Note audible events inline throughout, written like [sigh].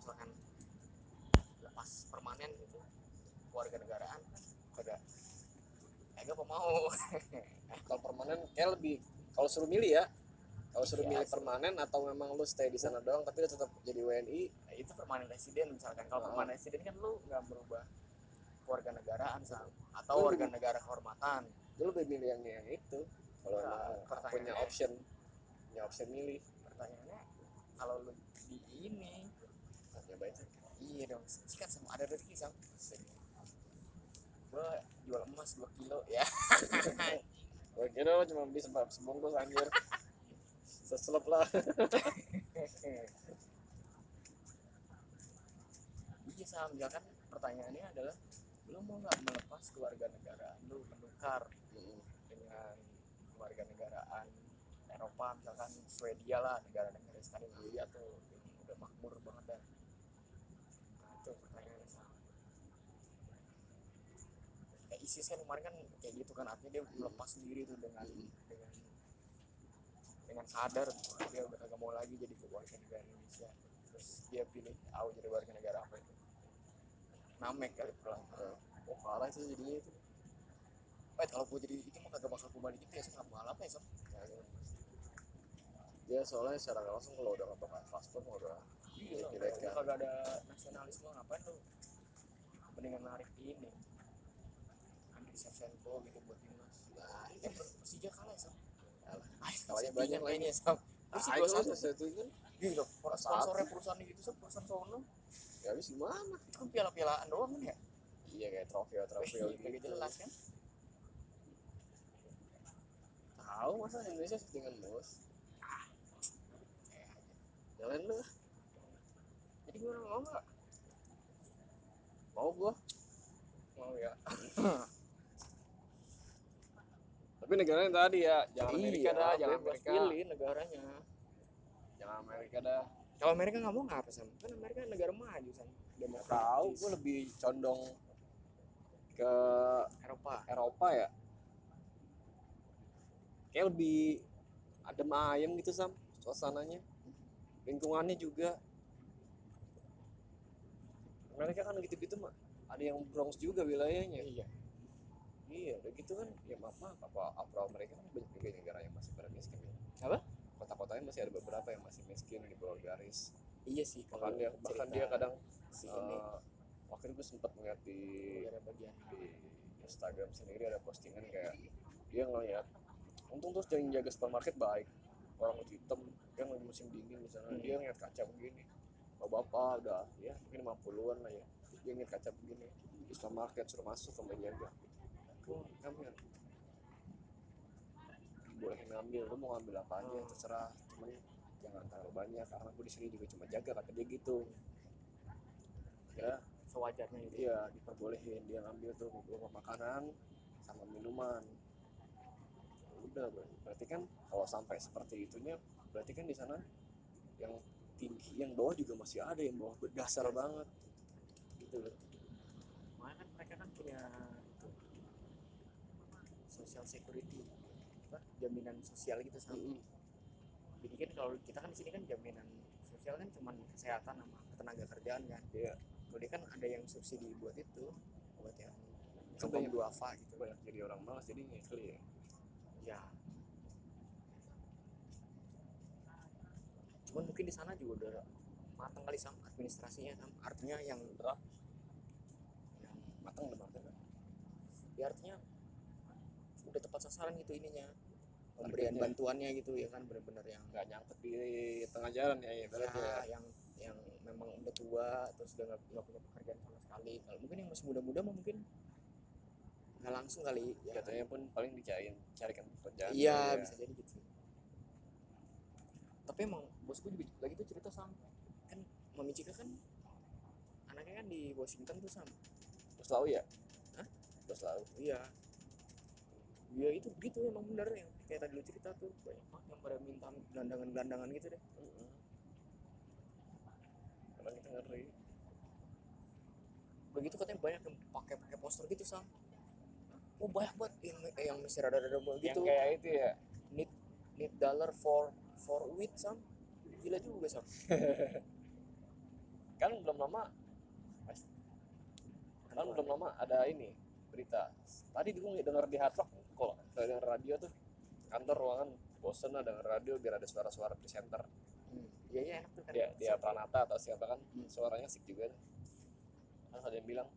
misalkan lepas permanen gitu warga negaraan kagak apa mau. [laughs] Kalau permanen kayak lebih kalau suruh milih ya kalau suruh Iya, milih permanen atau memang lu stay di sana doang tapi lu tetap jadi WNI Nah, itu permanen residen misalkan. Kalau Ah. permanen residen kan lu nggak berubah warga negaraan Sam. atau Lu warga lebih- negara kehormatan. Lu lebih milih yang yang itu kalau Nah, punya option punya option milih. Pertanyaannya kalau lu di ini sih iya dong sikat sama ada rezeki sam. Gua jual emas 2 kilo ya. [laughs] Gue kira lu cuma beli sebab sebungkus anjir. Seselep lah. [laughs] Iya sam. Ya kan pertanyaannya adalah lu mau nggak melepas keluarga negaraan lu menukar dengan keluarga negaraan Eropa misalkan Swedia lah negara-negara Skandinavia tuh udah makmur banget dah nah, itu pertanyaannya sam kayak ISIS kan kemarin kan kayak gitu kan artinya dia melepas diri tuh dengan dengan dengan sadar bahwa dia udah kagak mau lagi jadi warga negara Indonesia. Terus dia pilih tahu jadi warga negara apa itu. Namek kali pulang. Oh kalah itu jadinya itu. Wait, kalau gue jadi itu mah kagak bakal gue balikin ya nggak bakal apa ya sob Ya, ya. dia soalnya secara nggak langsung kalau udah ngetok paspor udah iya kan. udah kagak ada nasionalisme ngapain lu? Mendingan narik ini. Andriy Shevchenko gitu buat timnas nah ini kan Persija kalah ya sob Yalah. ah Kalahnya banyak kayaknya sob terus ah dua itu satu. satu itu. Kan Gila, sponsornya perusahaan gitu sob perusahaan sono ya habis gimana? Itu kan piala-pialaan doang kan ya? Iya kayak Wih, kagak gitu jelas kan? Tahu masa Indonesia dengan bos. Eh, aja. jalan lu jadi mau nggak? Mau gua? Mau ya? [clears throat] Tapi negaranya tadi ya jangan Amerika iya, dah jangan Amerika. pilih negaranya. Jangan Amerika dah. Kalau Amerika nggak mau ngapa sam? Kan Amerika negara maju sam. Demokratis tahu gua lebih condong ke Eropa. Eropa ya. Kayak lebih adem ayem gitu sam suasananya. Lingkungannya juga Amerika kan gitu-gitu mah. Ada yang Bronx juga wilayahnya. Iya. Iya udah gitu kan. Ya maaf maaf. Apa apa Amerika kan banyak juga negara yang masih pada miskin ya. Apa? Kota-kotanya masih ada beberapa yang masih miskin di bawah garis. Iya sih bahkan dia bahkan dia kadang si ini. eh, waktu itu sempat ngeliat di bagian di Instagram sendiri ada postingan kayak dia ngeliat untung terus yang jaga supermarket baik. Orang kulit hitam dia lagi musim dingin misalnya Hmm. dia ngeliat kaca begini bapak-bapak udah ya mungkin 50-an lah ya. Dia ngeliat kaca begini. Di supermarket suruh masuk sama jaga oh ngambil. Boleh ngambil. Lu mau ngambil apa aja Hmm. terserah. Cuman jangan terlalu banyak karena aku di sini juga cuma jaga kata dia gitu. Ya. Sewajarnya gitu. Iya diperbolehin. Dia ngambil tuh beberapa makanan sama minuman. Udah ber- berarti kan kalau sampai seperti itunya berarti kan di sana yang tinggi. Yang bawah juga masih ada yang bawah berdasar Iya. banget. Gitu loh. Kan mereka kan punya itu social security apa jaminan sosial gitu sama. Mm-mm. jadi kan kalau kita kan di sini kan jaminan sosial kan cuman kesehatan sama ketenaga kerjaan kan. Iya. kalau dia kan ada yang subsidi buat itu buat yang Kampung banyak- duafa gitu. Banyak jadi orang malas jadi ngekli ya. Ya cuman mungkin di sana juga udah matang kali sam administrasinya sam. Artinya yang Berapa? yang matang udah matang kan ya artinya udah tepat sasaran gitu ininya pemberian bantuannya gitu ya kan bener-bener yang nggak nyangkut di tengah jalan ya ya ya, ya. yang yang memang udah tua terus udah nggak punya pekerjaan sama sekali. Kalau mungkin yang masih muda-muda mah mungkin nggak langsung kali ya katanya pun paling dicariin carikan pekerjaan iya ya. bisa jadi gitu tapi emang bos gue juga lagi tuh cerita sam. Kan mami Cika kan anaknya kan di Washington tuh sam. Terus tahu ya? Hah? terus tahu iya. Iya itu begitu emang bener yang kayak tadi lu cerita tuh. Banyak banget yang pada minta gelandangan-gelandangan gitu deh. Karena kita ngeri. Begitu katanya banyak yang pakai pakai poster gitu sam. Oh banyak banget yang yang masih rada-rada yang gitu. kayak itu ya? Need need dollar for for wheat sam. Gila juga sam. [laughs] Kan belum lama kan belum lama ada ini berita. Tadi gue denger di hard rock kok denger radio tuh. Kantor ruangan bosen denger radio biar ada suara-suara presenter. Hmm. iya iya enak tuh kan. Dia dia Pranata atau siapa kan Hmm. suaranya asik juga. Terus ada yang bilang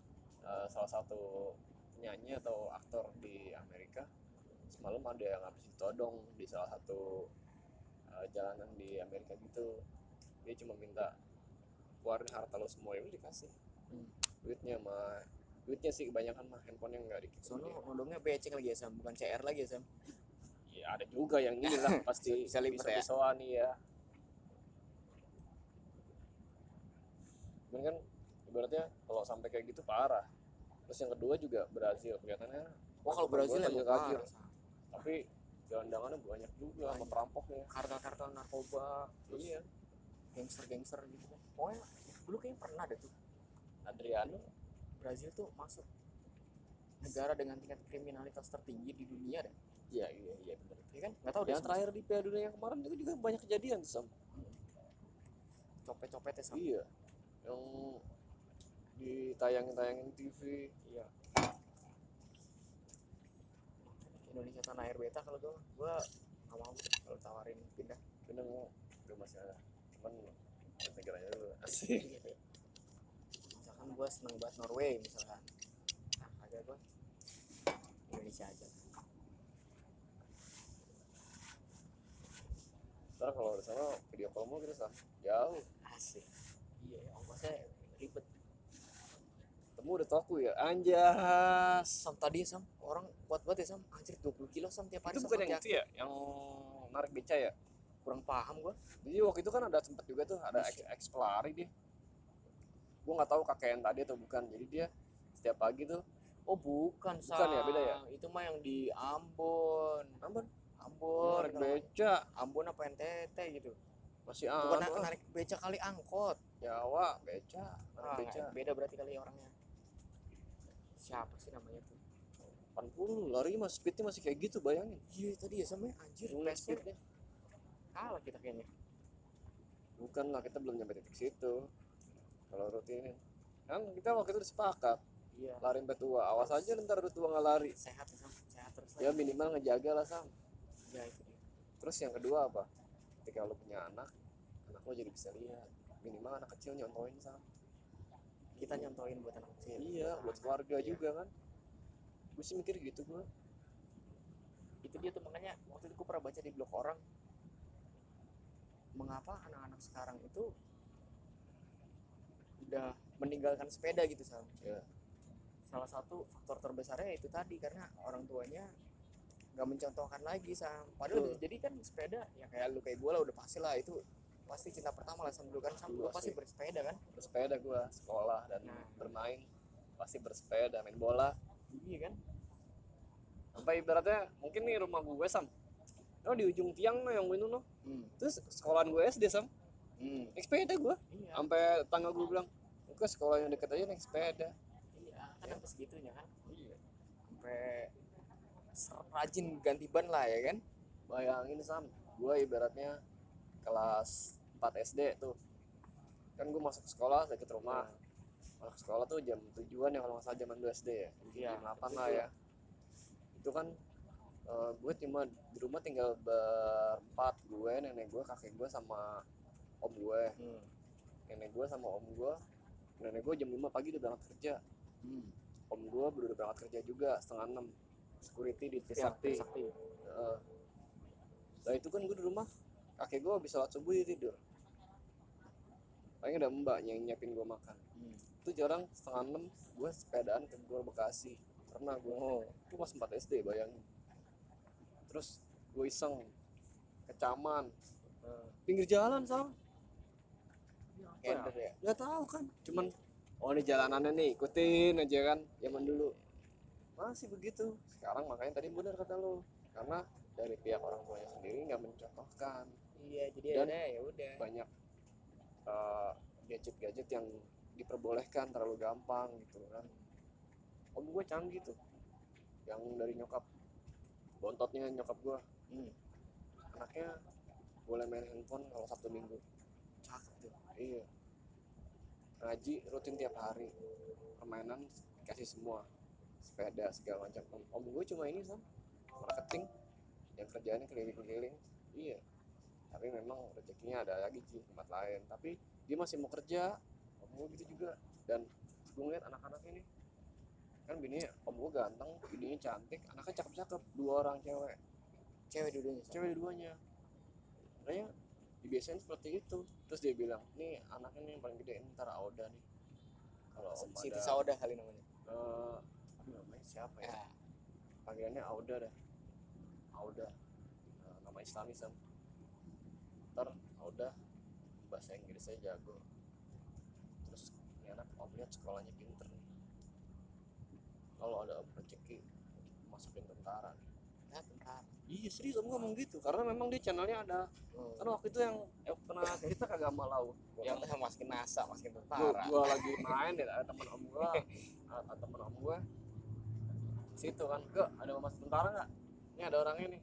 eh, salah satu penyanyi atau aktor di Amerika semalam ada yang habis ditodong di salah satu eh, jalanan di Amerika gitu dia cuma minta keluarin harta lo semua ya udah dikasih. Hmm. duitnya mah duitnya sih kebanyakan mah handphonenya nggak dikit soalnya nodongnya becek lagi ya sam. Bukan CR lagi ya sam. Ya ada juga yang ini lah [laughs] pasti Bisa- bisa ya? bisa nih ya Cuman kan ibaratnya kalau sampai kayak gitu parah. Terus yang kedua juga Brazil kelihatannya oh kalau Brazil parah Sam. tapi gelandangannya banyak juga sama Banyak. perampoknya. Kartel-kartel narkoba terus iya. gangster-gangster gitu. Kan pokoknya dulu kayaknya pernah deh tuh. Adriano. Brazil tuh masuk negara dengan tingkat kriminalitas tertinggi di dunia deh. Iya iya iya bener. Ya kan? Nggak tahu deh yang terakhir di Piala Dunia yang kemarin itu juga banyak kejadian tuh Sam. copet-copetnya sama iya yang ditayangin-tayangin TV iya Indonesia tanah air beta kalau gue gue nggak mau kalau tawarin pindah. Pindah mau udah masih ada. Cuman negaranya dulu. Asik [laughs] misalkan gue seneng banget Norway misalkan. Nah kagak gue Indonesia aja. Ntar kalau di sana video call mau kita sama. Jauh. Asik. Iya ongkosnya ribet temu udah toku ya anjas. Sam tadi sam orang kuat banget ya sam. Anjir 20 kilo sam tiap hari itu bukan yang itu ya yang narik beca ya? Kurang paham gue jadi waktu itu kan ada sempet juga tuh ada ex, ex pelari dia. Gue nggak tahu kakek yang tadi atau bukan jadi dia setiap pagi tuh oh bukan sam Bukan ya, beda ya? itu mah yang di Ambon. Ambon? Ambon narik beca. Ambon apa NTT gitu. Masih bukan narik beca kali angkot. Jawa beca narik ah, beca. beda berarti kali orangnya siapa sih namanya tuh? 80 lari mas speednya masih kayak gitu bayangin. Iya tadi ya sama anjir Ngeliat pace-nya speednya kalah kita kayaknya. Bukan lah kita belum nyampe titik situ. Kalau rutinin kan kita waktu itu sepakat. Iya. Lari sampai tua. Awas aja ntar udah tua nggak lari. Sehat ya Sam. Sehat terus ya minimal ngejaga lah sam. Ya itu dia. Terus yang kedua apa? Ketika lo punya anak anak lo jadi bisa lihat. Minimal anak kecil nyontoin sam kita nyontoin buat anak kecil. Iya buat keluarga Iya. juga kan. Gue sih mikir gitu gue itu dia tuh makanya waktu itu gue pernah baca di blog orang. Mengapa anak-anak sekarang itu udah meninggalkan sepeda gitu Sam ya salah satu faktor terbesarnya itu tadi karena orang tuanya nggak mencontohkan lagi Sam padahal jadi kan sepeda ya kayak lu kayak gue lah udah pasti lah itu pasti cinta pertama lah dulu kan. Sam Dulu lu pasti bersepeda kan. Bersepeda gue sekolah dan Nah. bermain. Pasti bersepeda main bola. Iya kan? Sampai ibaratnya mungkin nih rumah gue sam. Oh di ujung tiang no yang itu no hmm. terus sekolahan gue SD sam. Hmm. naik sepeda gue iya. Sampai tangga gue bilang ke sekolah yang deket aja naik sepeda. Iya kan Ya. sampai segitunya kan? Iya. Sampai rajin ganti ban lah ya kan? Bayangin sam. Gue ibaratnya kelas 4 SD tuh. Kan gue masuk sekolah deket rumah. Masuk sekolah tuh jam tujuan ya kalau nggak salah zaman 2 SD ya. Iya, jam 8 lah ya. Itu kan eh, gue cuma di rumah tinggal berempat. Gue nenek gue kakek gue sama om gue hmm. nenek gue sama om gue nenek gue jam 5 pagi udah berangkat kerja. Hmm. om gue baru udah berangkat kerja juga setengah enam. Security di Ya, Trisakti Trisakti. Heeh. nah itu kan gue di rumah kakek gue habis sholat subuh dia tidur. Paling ada mbak yang nyiapin gue makan. Hmm. itu jarang setengah enam gue sepedaan ke Bogor Bekasi. Pernah gue Oh. itu kelas 4 SD bayangin. Terus gue iseng ke Caman. Hmm. pinggir jalan sama Ender ya? Nggak tahu kan? Cuman oh ini jalanannya nih ikutin aja kan? Zaman dulu. Masih begitu. Sekarang makanya tadi benar kata lo karena dari pihak orang tuanya sendiri nggak mencontohkan iya jadi Dan- ada ya udah. banyak eh, gadget-gadget yang diperbolehkan terlalu gampang gitu kan. Om gue canggih tuh yang dari nyokap. Bontotnya nyokap gue hmm. anaknya boleh main handphone kalau sabtu minggu. Cakep tuh. Iya. Ngaji rutin tiap hari. Permainan kasih semua. Sepeda segala macam. Om, om gue cuma ini sam. Marketing. Yang kerjaannya keliling-keliling. Iya tapi memang rezekinya ada lagi sih tempat lain. Tapi dia masih mau kerja om gue gitu juga. Dan gue ngeliat anak-anak ini kan bininya om gue ganteng bininya cantik anaknya cakep-cakep dua orang cewek. Cewek dulunya cewek dua-duanya. Makanya dibiasain seperti itu. Terus dia bilang nih anaknya nih yang paling gede ini ntar Auda nih. Kalau om Siti ada Sauda kali namanya? Aduh namanya siapa ya? Ya. Panggilannya Auda dah Auda. Nah, nama Islami sam ntar Auda bahasa Inggrisnya jago terus ini anak om lihat sekolahnya pinter nih. Kalau ada om rezeki masukin tentara nih. Nah bentar iya serius om ngomong gitu. Karena memang dia channelnya ada. Hmm. kan waktu itu yang eh, pernah cerita kagak malau yang masukin NASA masukin tentara. gua lagi main ya ada temen om gua. [laughs] Ada temen om gua. Situ kan ke ada mau masuk tentara nggak? Ini ada orangnya nih.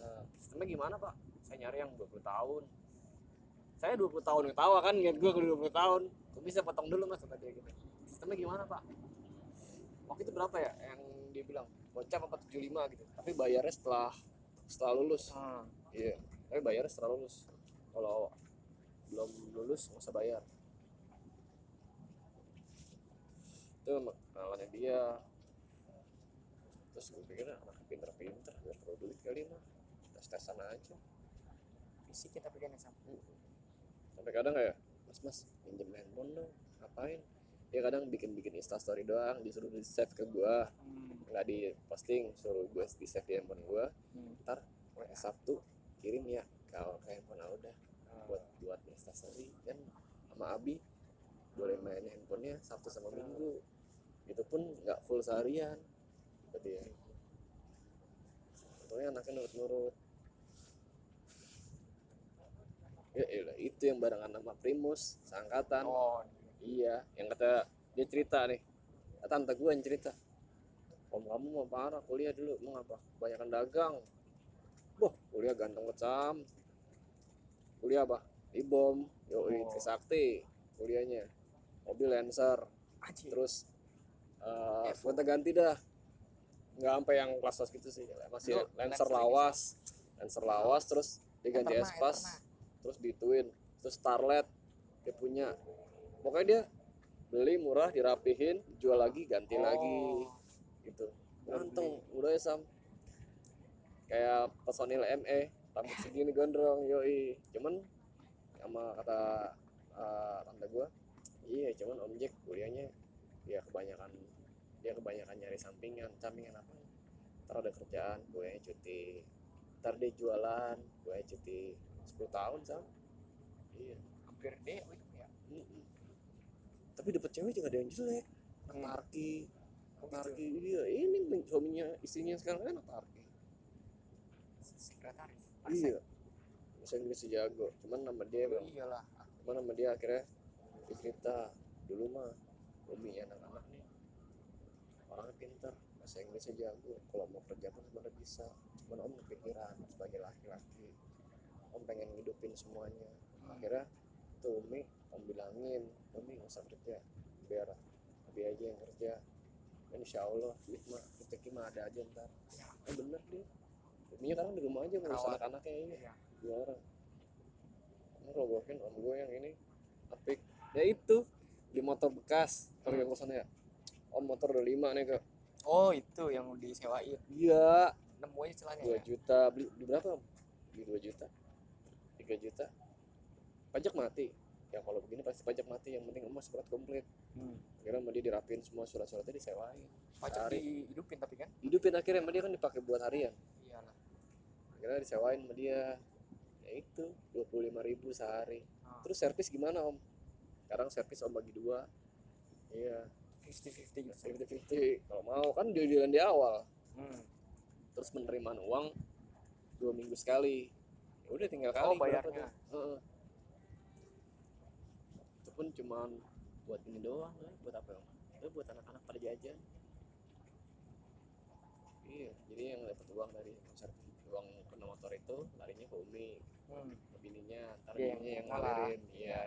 Eh, sistemnya gimana pak? Saya nyari yang 20 tahun saya 20 tahun yang tawa kan niat gua kalau 20 tahun. Kok bisa potong dulu mas? Kata dia gitu. Sistemnya gimana pak? Waktu itu berapa ya yang dia bilang? Bocah apa 75 gitu. Tapi bayarnya setelah setelah lulus. Hmm. iya. Tapi bayarnya setelah lulus. Kalau belum lulus nggak usah bayar. Itu kenalannya dia. Terus gue pikir anaknya pinter-pinter biar perlu duit kali mah tes-tesan aja. Fisik kita pegang sama sampai kadang kayak mas mas pinjem handphone dong ngapain? Dia kadang bikin bikin instastory doang disuruh di save ke gua. Hmm. nggak di posting suruh gue di save di handphone gua. Hmm. ntar eh, sabtu kirim ya kalau ke handphone udah buat buat instastory. Kan sama abi boleh main handphonenya sabtu sama minggu. Itu pun nggak full seharian. Berarti ya. Untungnya anaknya nurut-nurut ya elah, itu yang barengan sama Primus seangkatan. Oh iya yang kata dia cerita nih. Tante gue yang cerita. Om kamu mau parah kuliah dulu mau apa? Kebanyakan dagang. Wah, kuliah ganteng kecam kuliah apa? Ibom yoi Oh. Trisakti kuliahnya. Mobil Lancer. Anjir. terus uh, gonta ganti dah. Nggak sampai yang kelas kelas gitu sih. Masih Lancer Lancer lawas. Lancer lawas terus dia ganti Eterna, espas. Terus di Twin. Terus Starlet dia punya. Pokoknya dia beli murah dirapihin jual lagi ganti lagi. Oh. gitu. Baru ganteng. udah ya sam. Kayak personil ME rambut [laughs] segini gondrong yoi. Cuman sama kata uh, tante gua iya cuman om Jack kuliahnya ya kebanyakan dia kebanyakan nyari sampingan. Sampingan apa? Ntar ada kerjaan gue cuti. Ntar dia jualan gue cuti 10 tahun sam. Iya. Hampir deh ya tapi dapet cewek juga ada yang jelek. Hmm. Tarki. Oh, gitu. Tarki dia ini suaminya istrinya sekarang kan Tarki. Sekretaris. Iya. Bahasa Inggris jago. Cuman nama dia oh, iyalah. Cuman nama dia akhirnya cerita dulu mah Umi anak-anak nih. Orangnya pinter bahasa Inggrisnya jago. Kalau mau kerja pun sebenarnya bisa. Cuman om kepikiran sebagai laki-laki om pengen ngidupin semuanya. Akhirnya tuh Umi om bilangin Umi nggak usah kerja biar Abi aja yang kerja. Dan insya Allah duit mah rezeki mah ada aja ntar. Eh bener dia Uminya sekarang di rumah aja ngurus anak-anaknya ini. Iya. Dua orang. Emang kalau gue om gue yang ini apik. Ya itu di motor bekas. Kalau yang kosannya om motor udah lima nih kak. Oh itu yang disewain. Iya. Nemu aja celahnya dua ya? juta. Beli, beli berapa om? Beli dua juta tiga juta pajak mati. Ya kalau begini pasti pajak mati yang penting emas surat komplit. Hmm. akhirnya sama dia dirapin semua surat-suratnya disewain pajak Sehari. dihidupin tapi kan? Hidupin akhirnya sama dia kan dipakai buat harian. Iyalah. Akhirnya disewain sama dia. Ya itu dua puluh lima ribu sehari. Ah. terus servis gimana om? Sekarang servis om bagi dua. Iya. Fifty fifty fifty fifty kalau mau kan deal-dealan di awal. Hmm. terus penerimaan uang dua minggu sekali udah tinggal kali Oh, bayarnya. Heeh. itu pun cuman buat ini doang lah buat apa om itu buat anak-anak pada jajan. Iya jadi yang dapat uang dari servis uang kena motor itu larinya ke Umi. Hmm. ke bininya ntar Dia yang bininya yang ngalirin iya.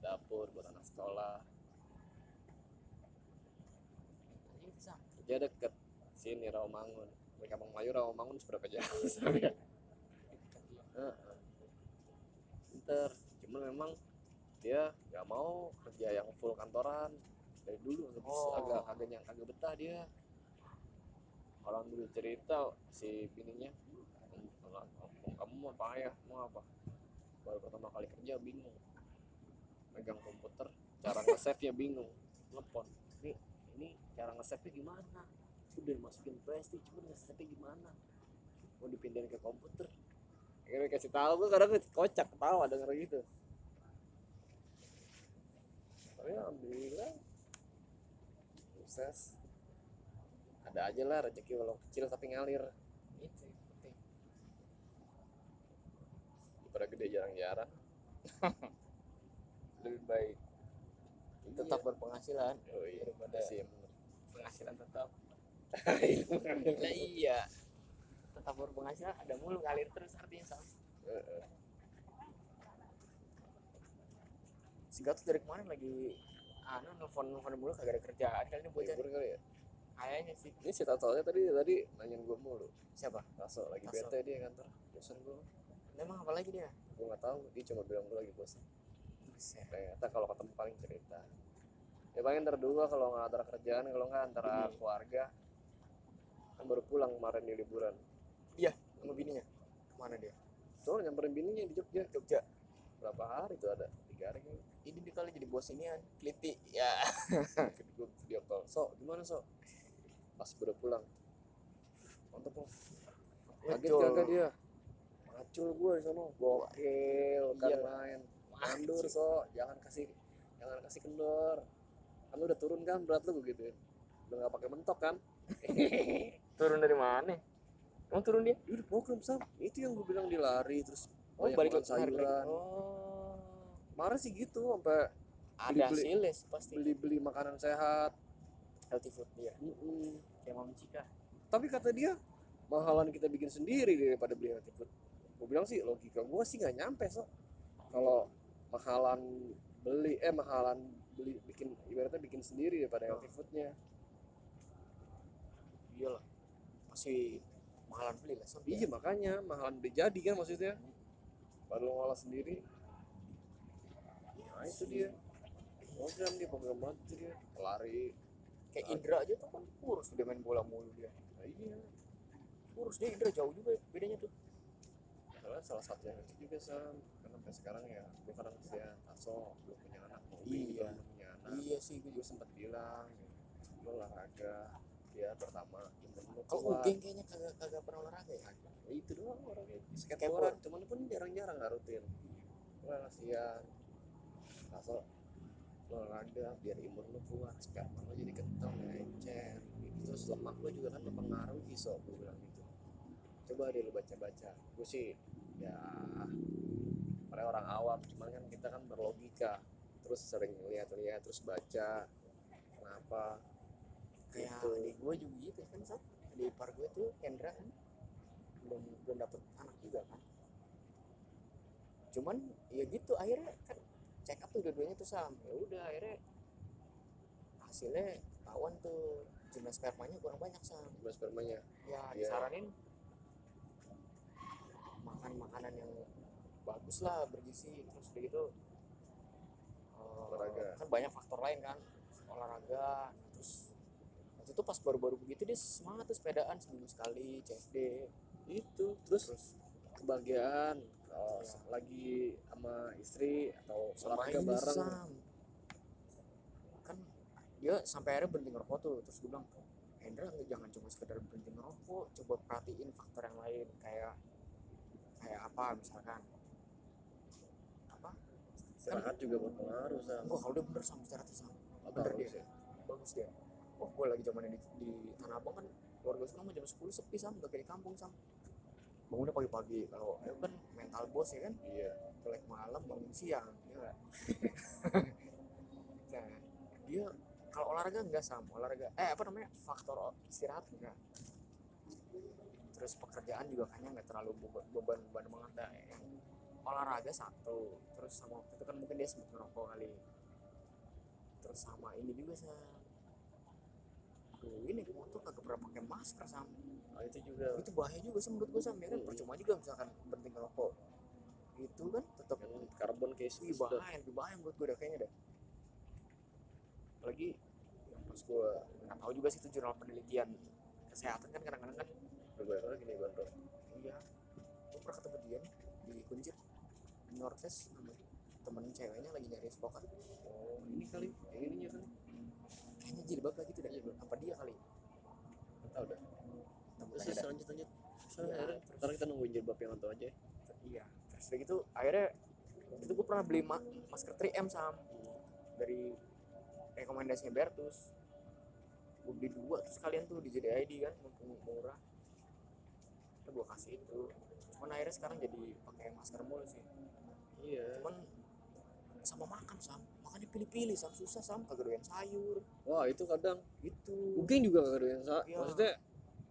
dapur buat anak sekolah. Iya, kerja deket sini Rawamangun. Dari Kampung Melayu Rawamangun seberapa jauh [laughs] ya? Heeh. Pinter, cuman memang dia nggak mau kerja yang full kantoran. Dari dulu bisa Oh. agak agak agak betah dia. Orang dulu cerita si bininya "Om, om, om, kamu mau apa ya mau apa? Baru pertama kali kerja bingung. Megang komputer cara nge-save nya bingung. Telepon ini ini cara nge-save nya gimana? Udah masukin prestige cuma nge-save nya gimana? Mau dipindahin ke komputer akhirnya kasih tahu gue kadang kocak ketawa denger gitu. Tapi alhamdulillah sukses. Ada aja lah rezeki walau kecil tapi ngalir. Itu penting. daripada gede jarang-jarang [laughs] Lebih baik. Tetap berpenghasilan oh iya Daripada- penghasilan tetap. Itu kan. lah [laughs] iya tetap berpenghasilan ada mulu ngalir terus artinya Sam. Heeh. si Gatot dari kemarin lagi anu nelfon nelfon mulu kagak ada kerjaan kali ini bocah libur kali ya? Kayaknya sih. Ini si Tato tadi tadi nanyain gue mulu. Siapa? Taso lagi Taso. bete dia kantor bosan gue memang apa lagi dia? Gue nggak tahu dia cuma bilang gue lagi bosan. Ternyata kalau ketemu paling cerita. Ya paling ntar dua kalau nggak antara kerjaan kalau nggak antara Ini. keluarga. Kan baru pulang kemarin di liburan iya sama bininya. Mana dia? Tuh nyamperin bininya di Jogja. Jogja. Berapa hari tuh ada? Tiga hari kan ini dia kali jadi bos inian keliti. Ya. [laughs] Gue video call. So gimana so pas baru pulang. Mantep loh kaget kagak dia? Macul gue di sono. Gokil kan Iya. main. Mandur so jangan kasih jangan kasih kendor. Kan lu udah turun kan berat lu gitu udah nggak pakai mentok kan? [laughs] Turun dari mana emang turun dia? Udah program sam. Itu yang gue bilang dia lari terus oh banyak balik lagi. sayuran. Oh. Kemarin sih gitu sampai ada hasilnya sih pasti. beli beli makanan sehat. Healthy food dia Mm-mm. kayak Mam Cika. Tapi kata dia mahalan kita bikin sendiri daripada beli healthy food. Gue bilang sih logika gue sih nggak nyampe so kalau mahalan beli eh mahalan beli bikin ibaratnya bikin sendiri daripada healthy foodnya. Iyalah. Masih mahalan beli lah sampai iya makanya mahalan beli jadi kan maksudnya. Baru ngolah sendiri. Nah itu dia. Program dia program banget dia. Lari. Kayak Indra aja tuh kan kurus dia main bola mulu dia. Nah, iya. Kurus dia Indra jauh juga bedanya tuh. Salah salah satu yang itu juga sam. Karena sampai sekarang ya gue kadang kasihan taso belum punya anak mau Iya. belum punya anak. Iya sih gue gue juga sempat bilang lo olahraga dia pertama. Kalau Ugeng kayaknya kagak kagak pernah olahraga ya? Ya, itu doang orangnya. Skateboard. cuman pun jarang-jarang nggak rutin gue kasihan olahraga biar imun lo kuat sperma lo jadi kental encer. Terus lemak lo juga kan mempengaruhi so gue bilang gitu. Coba deh lo baca-baca. Gue sih ya pada orang awam. Cuman kan kita kan berlogika. Terus sering lihat-lihat terus baca kenapa kayak Gitu. adik gue juga gitu kan Sat. Adik ipar gue tuh Hendra kan. Belum belum dapet anak juga kan. Cuman ya gitu akhirnya kan check up tuh dua-duanya tuh sam. Ya udah akhirnya hasilnya ketahuan tuh. Jumlah spermanya kurang banyak sam. Gue spermanya. Ya Iya. disaranin makan makanan yang bagus lah bergizi terus udah gitu eh, Olahraga. kan banyak faktor lain kan olahraga waktu itu pas baru-baru begitu dia semangat tuh sepedaan seminggu sekali CFD itu terus terus kebahagiaan kalau Iya. lagi sama istri atau sama olahraga ini bareng Sam kan dia sampai akhirnya berhenti ngerokok tuh terus gue bilang Hendra jangan cuma sekedar berhenti ngerokok coba perhatiin faktor yang lain kayak kayak apa misalkan apa istirahat juga berpengaruh sam Wah, kalau dia bener sama tuh sama. Bener dia. ya? Bagus dia. Oh, gue lagi zaman di, di Tanah Abang kan keluarga gue mah jam 10 sepi sam, udah kayak di kampung sam. Bangunnya pagi-pagi. Kalau ayo kan mental bos ya kan, iya melek malam bangun siang, ya nggak? [laughs] nah, dia kalau olahraga enggak sam, olahraga eh apa namanya faktor istirahat enggak. Terus pekerjaan juga kayaknya nggak terlalu beban beban beban banget dah. Yang olahraga satu terus sama waktu itu kan mungkin dia sempat ngerokok kali terus sama ini juga sam Duh, ini motor kagak pernah pakai masker sam. Nah, itu juga. Itu bahaya juga sih menurut gue sam ya kan? Hmm. percuma juga misalkan berhenti ngerokok. Itu kan? Tetap yang karbon case lebih bahaya lebih bahaya menurut gue dah kayaknya dah. Apalagi yang pas gue nggak tahu juga sih itu jurnal penelitian kesehatan kan kadang-kadang kan lagi nih bantu iya. Gue pernah ketemu dia nih di kuncir di Northwest temen ceweknya lagi nyari spokat oh ini kali yang ininya kali kayaknya jilbab lagi tuh dah apa dia kali? Tahu dah. Terus tanya dah. lanjut lanjut. Akhirnya terus- kita nungguin jilbab yang atau aja ya. iya. Terus udah gitu akhirnya itu gue pernah beli ma- masker 3M sam dari rekomendasinya Bertus. Gue beli dua terus kalian tuh di JDID kan mumpung murah. Ya gue kasih itu. Cuman akhirnya sekarang jadi pakai masker mulu sih. Iya. Cuman sama makan sam makannya pilih-pilih sam susah sam kagak doyan sayur. Wah itu kadang. Gitu. Mungkin juga gak ada yang sa- Iya. maksudnya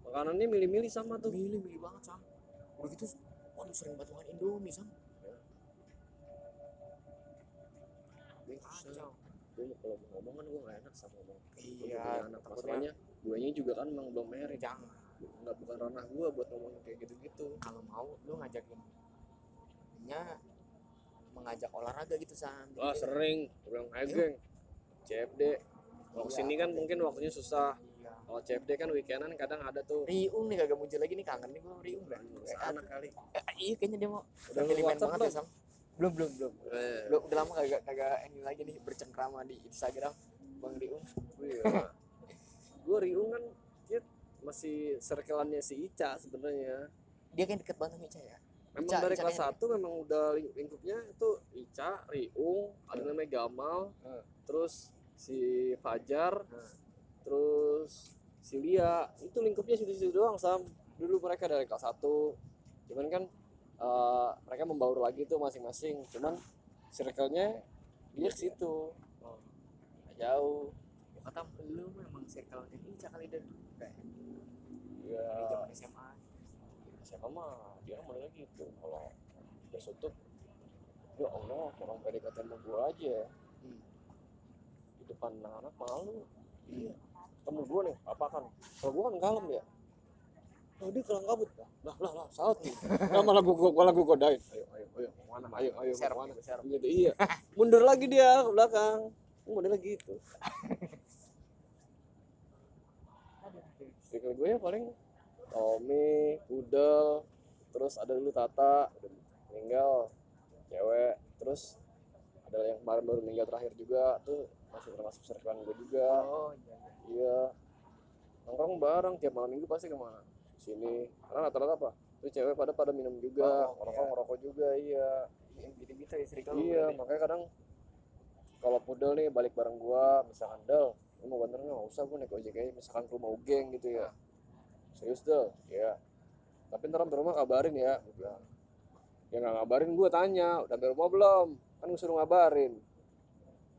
makanannya milih-milih sama tuh. Milih milih banget sam. Udah gitu waduh sering banget makan Indomie sam. Gue kacau gue kalau mau ngomong kan gue gak enak sama ngomong. Iya anak masalahnya guanya juga kan emang belum married. Jangan. Nggak bukan ranah gue buat ngomongin kayak gitu-gitu. Kalau mau lu ngajakin. Nya mengajak olahraga gitu sam wah dia- sering. Gue bilang ayo geng. CFD kalau Iya, ke sini kan mungkin waktunya susah. Iya kalau CFD kan weekendan kadang ada tuh. Riung nih kagak muncul lagi nih. Kangen nih gue Riung dah sana kali. Eh, iya kayaknya dia mau Udah Lagi main WhatsApp banget ya belum? sam belum belum belum. Eh, Belum, udah lama kagak kagak ini lagi nih bercengkrama di Instagram bang Riung. Iya. gue Riung kan dia masih circleannya si Ica sebenarnya. Dia kan deket banget sama Ica ya Memang Ica- dari Ica kelas 1 memang udah ling- lingkupnya itu Ica, Riung, ada Hmm. namanya Gamal, Hmm. terus si Fajar, Hmm. terus si Lia. Itu lingkupnya situ-situ doang Sam. Dulu mereka dari kelas 1. Cuman kan eh, mereka membaur lagi tuh masing-masing. Cuman circle-nya dia ke situ. oh. Nggak jauh. Kata lu memang circle-nya Ica kali kayak Ya, dari zaman SMA siapa mah? Dia mulai gitu. Kalau udah tutup ya Allah orang PDKT sama gua aja. Hmm. di depan anak-anak malu. Iya. Ketemu gue nih apa kan? Kalau gue kan kalem ya. Oh dia kelang kabut lah lah lah saat nih. [laughs] Nah, malah gue malah gue godain. Ayo ayo ayo mau mana ayo ayo mau mana. serem. gitu iya [laughs] mundur lagi dia ke belakang. Modelnya gitu. Aduh. Aduh Stiker gue ya paling Tommy, Udel, terus ada dulu Tata, meninggal, cewek, terus ada yang kemarin baru meninggal terakhir juga, tuh masih termasuk circlean gue juga. oh iya iya Iya. Nongkrong bareng tiap malam minggu pasti ke mana? Sini. Karena rata-rata apa? Tuh cewek pada pada minum juga, Oh, ngerokok iya. ngerokok juga, iya. gitu gitu ya circle Iya, makanya kadang kalau pudel nih balik bareng gua, misalkan Del, lu mau bantuin nggak? Usah, gua naik ojek aja, misalkan ke rumah geng gitu ya. Serius Del? Ya. Tapi ntar rumah kabarin ya, gua bilang. Ya nggak ngabarin gua tanya, udah sampai rumah belum? Kan gua suruh ngabarin.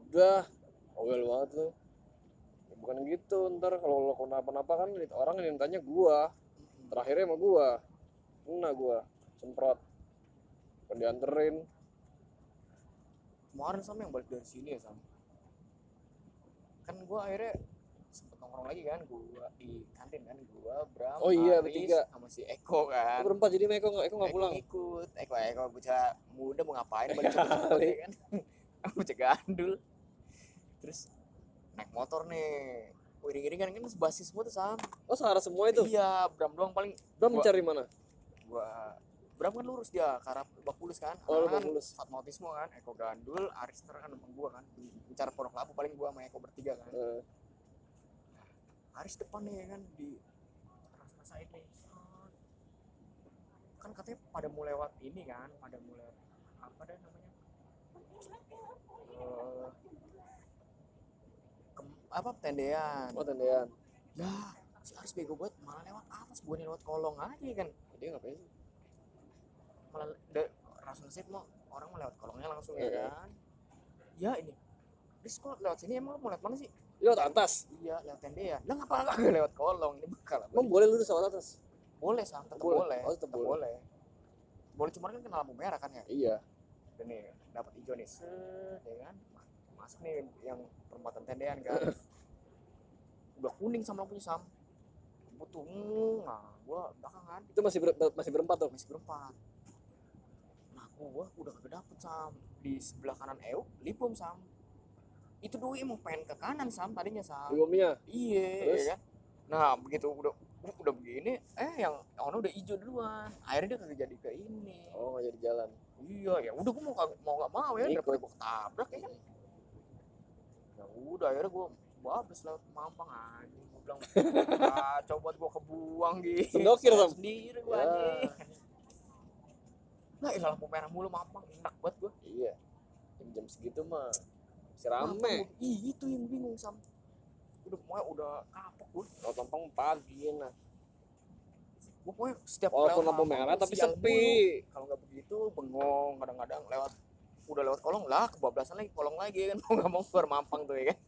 Udah, awel banget lu. Ya, bukan gitu, ntar kalau lo kenapa-napa kan orang yang tanya. Mm-mm. Terakhirnya sama gua. Kena gua, semprot. Kan dianterin. kemarin sama yang balik dari sini ya sama kan gua akhirnya nongkrong lagi kan gua di kantin kan gua Bram Oh iya, Aris, bertiga. sama si Eko kan. Lu berempat jadi Eko nggak? Eko nggak Eko pulang? ngikut Eko Eko bocah muda mau ngapain? Balik cepet-cepet ya kan bocah gandul. Terus naik motor nih. Iring-iringan kan sebasis semua tuh sam. Oh searah semua itu? iya Bram doang paling. Bram Gua- mencari mana? gua Bram kan lurus dia ke arah Lebak Bulus kan. Oh, Lebak kan Bulus. Fatmautisme kan Eko Gandul Aris ntar kan sama gua kan. Bicara Pondok Labu paling gua sama Eko bertiga kan. Eh, Aris depan nih kan di rasa-rasain nih Set. kan katanya pada mau lewat ini kan pada mau lewat apa deh namanya Eh, kem- apa tendean oh tendean. lah si Aris bego banget malah lewat atas bukannya lewat kolong aja kan Dia ngapain sih? malah de, rasa nasib mau orang mau lewat kolongnya langsung ya Iya. kan ya ini Riz kok lewat sini emang mau lewat mana sih Lewat atas. iya lewat tendean lah ngapa nggak [laughs] lewat kolong? Ini bekal apa? Emang boleh lurus lewat atas? boleh sam tetap Boleh. boleh, Oh, tetap tetap boleh. boleh. boleh cuma kan kena lampu merah kan ya? Iya. Dan nih dapat hijau nih. Set ya kan? Masuk nih yang perempatan tendean kan? [laughs] Udah kuning sama lampunya sam. Butuh nah gua belakangan. Itu masih ber- masih berempat tuh? Masih berempat. Nah gua udah kagak dapet sam. Di sebelah kanan eu libom sam itu doi emang pengen ke kanan sam tadinya sam. Libomnya iya Terus? ya kan? Nah begitu udah udah begini eh yang ono udah hijau duluan. Akhirnya dia kagak jadi ke ini. Oh nggak jadi jalan. Iya ya udah gua mau mau nggak mau ya daripada gua ketabrak ya kan? Ya udah akhirnya gua bablas lewat mampang anjing gua bilang ah [laughs] coba gua kebuang gitu Sendokir, Sam? sendiri gua Ya. anjing. Nah ilah lampu merah mulu mampang enak banget gua. Iya. Jam-jam segitu mah masih rame. Itu yang bingung sam? Udah pokoknya udah kapok gua. Kalau tampang pagi nah. Gua pokoknya setiap walaupun lampu merah tapi sepi. kalau nggak begitu bengong. Kadang-kadang lewat udah lewat kolong lah kebablasan lagi kolong lagi kan. [laughs] Mau nggak mau keluar mampang tuh ya kan.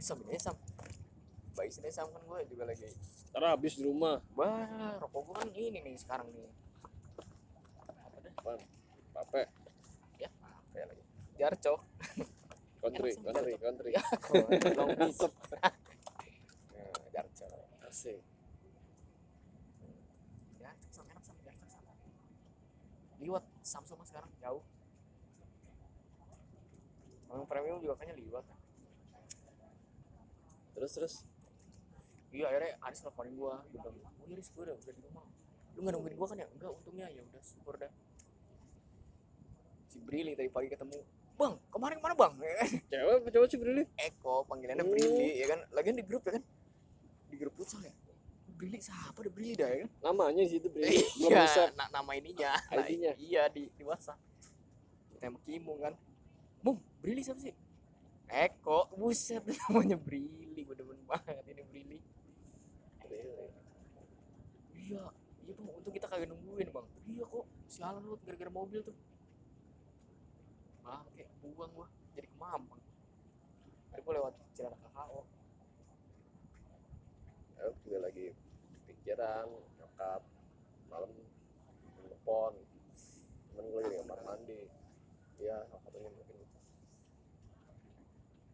Bisa ini sam. Baik sini sam kan gue juga lagi. Ntar habis di rumah. Wah rokok gue kan ini nih sekarang nih. Apa? Deh pape ya apa ya lagi? Jarcok [laughs] country country country. [laughs] [laughs] Ya kok long bisep nah, asik. Jarcok sam enak sam jarcok sam liwat Samsung sekarang jauh. Yang premium juga kayaknya liwat kan terus terus? Iya akhirnya Aris nelfonin gua dia bilang oh iya Riz gua udah, udah di rumah. Lu nggak nungguin gua kan ya? Enggak untungnya ya udah syukur dah. Si Brili tadi pagi ketemu bang kemarin ke mana bang? Ya kan cewek cowok sih Brili? Eko panggilannya Hmm. Brili ya kan? Lagian di grup ya kan? Di grup futsal ya? Brili siapa ada Brili dah ya kan? Namanya di situ Brili. Belum iya bisa. na- nama ininya. Nah, iya di di WhatsApp. Kita sama Kimung kan? Mum Brili siapa sih? Eko. Buset [laughs] namanya Brili. Gue demen banget ini Brili. Iya iya bang. Untung kita kagak nungguin bang. Iya kok. Sialan lu gara-gara mobil tuh kayak buang gua jadi kemampang tadi gua lewat jalan KKO aku juga lagi pikiran nyokap malam telepon temen gue lagi di kamar mandi. Iya salah satunya mungkin.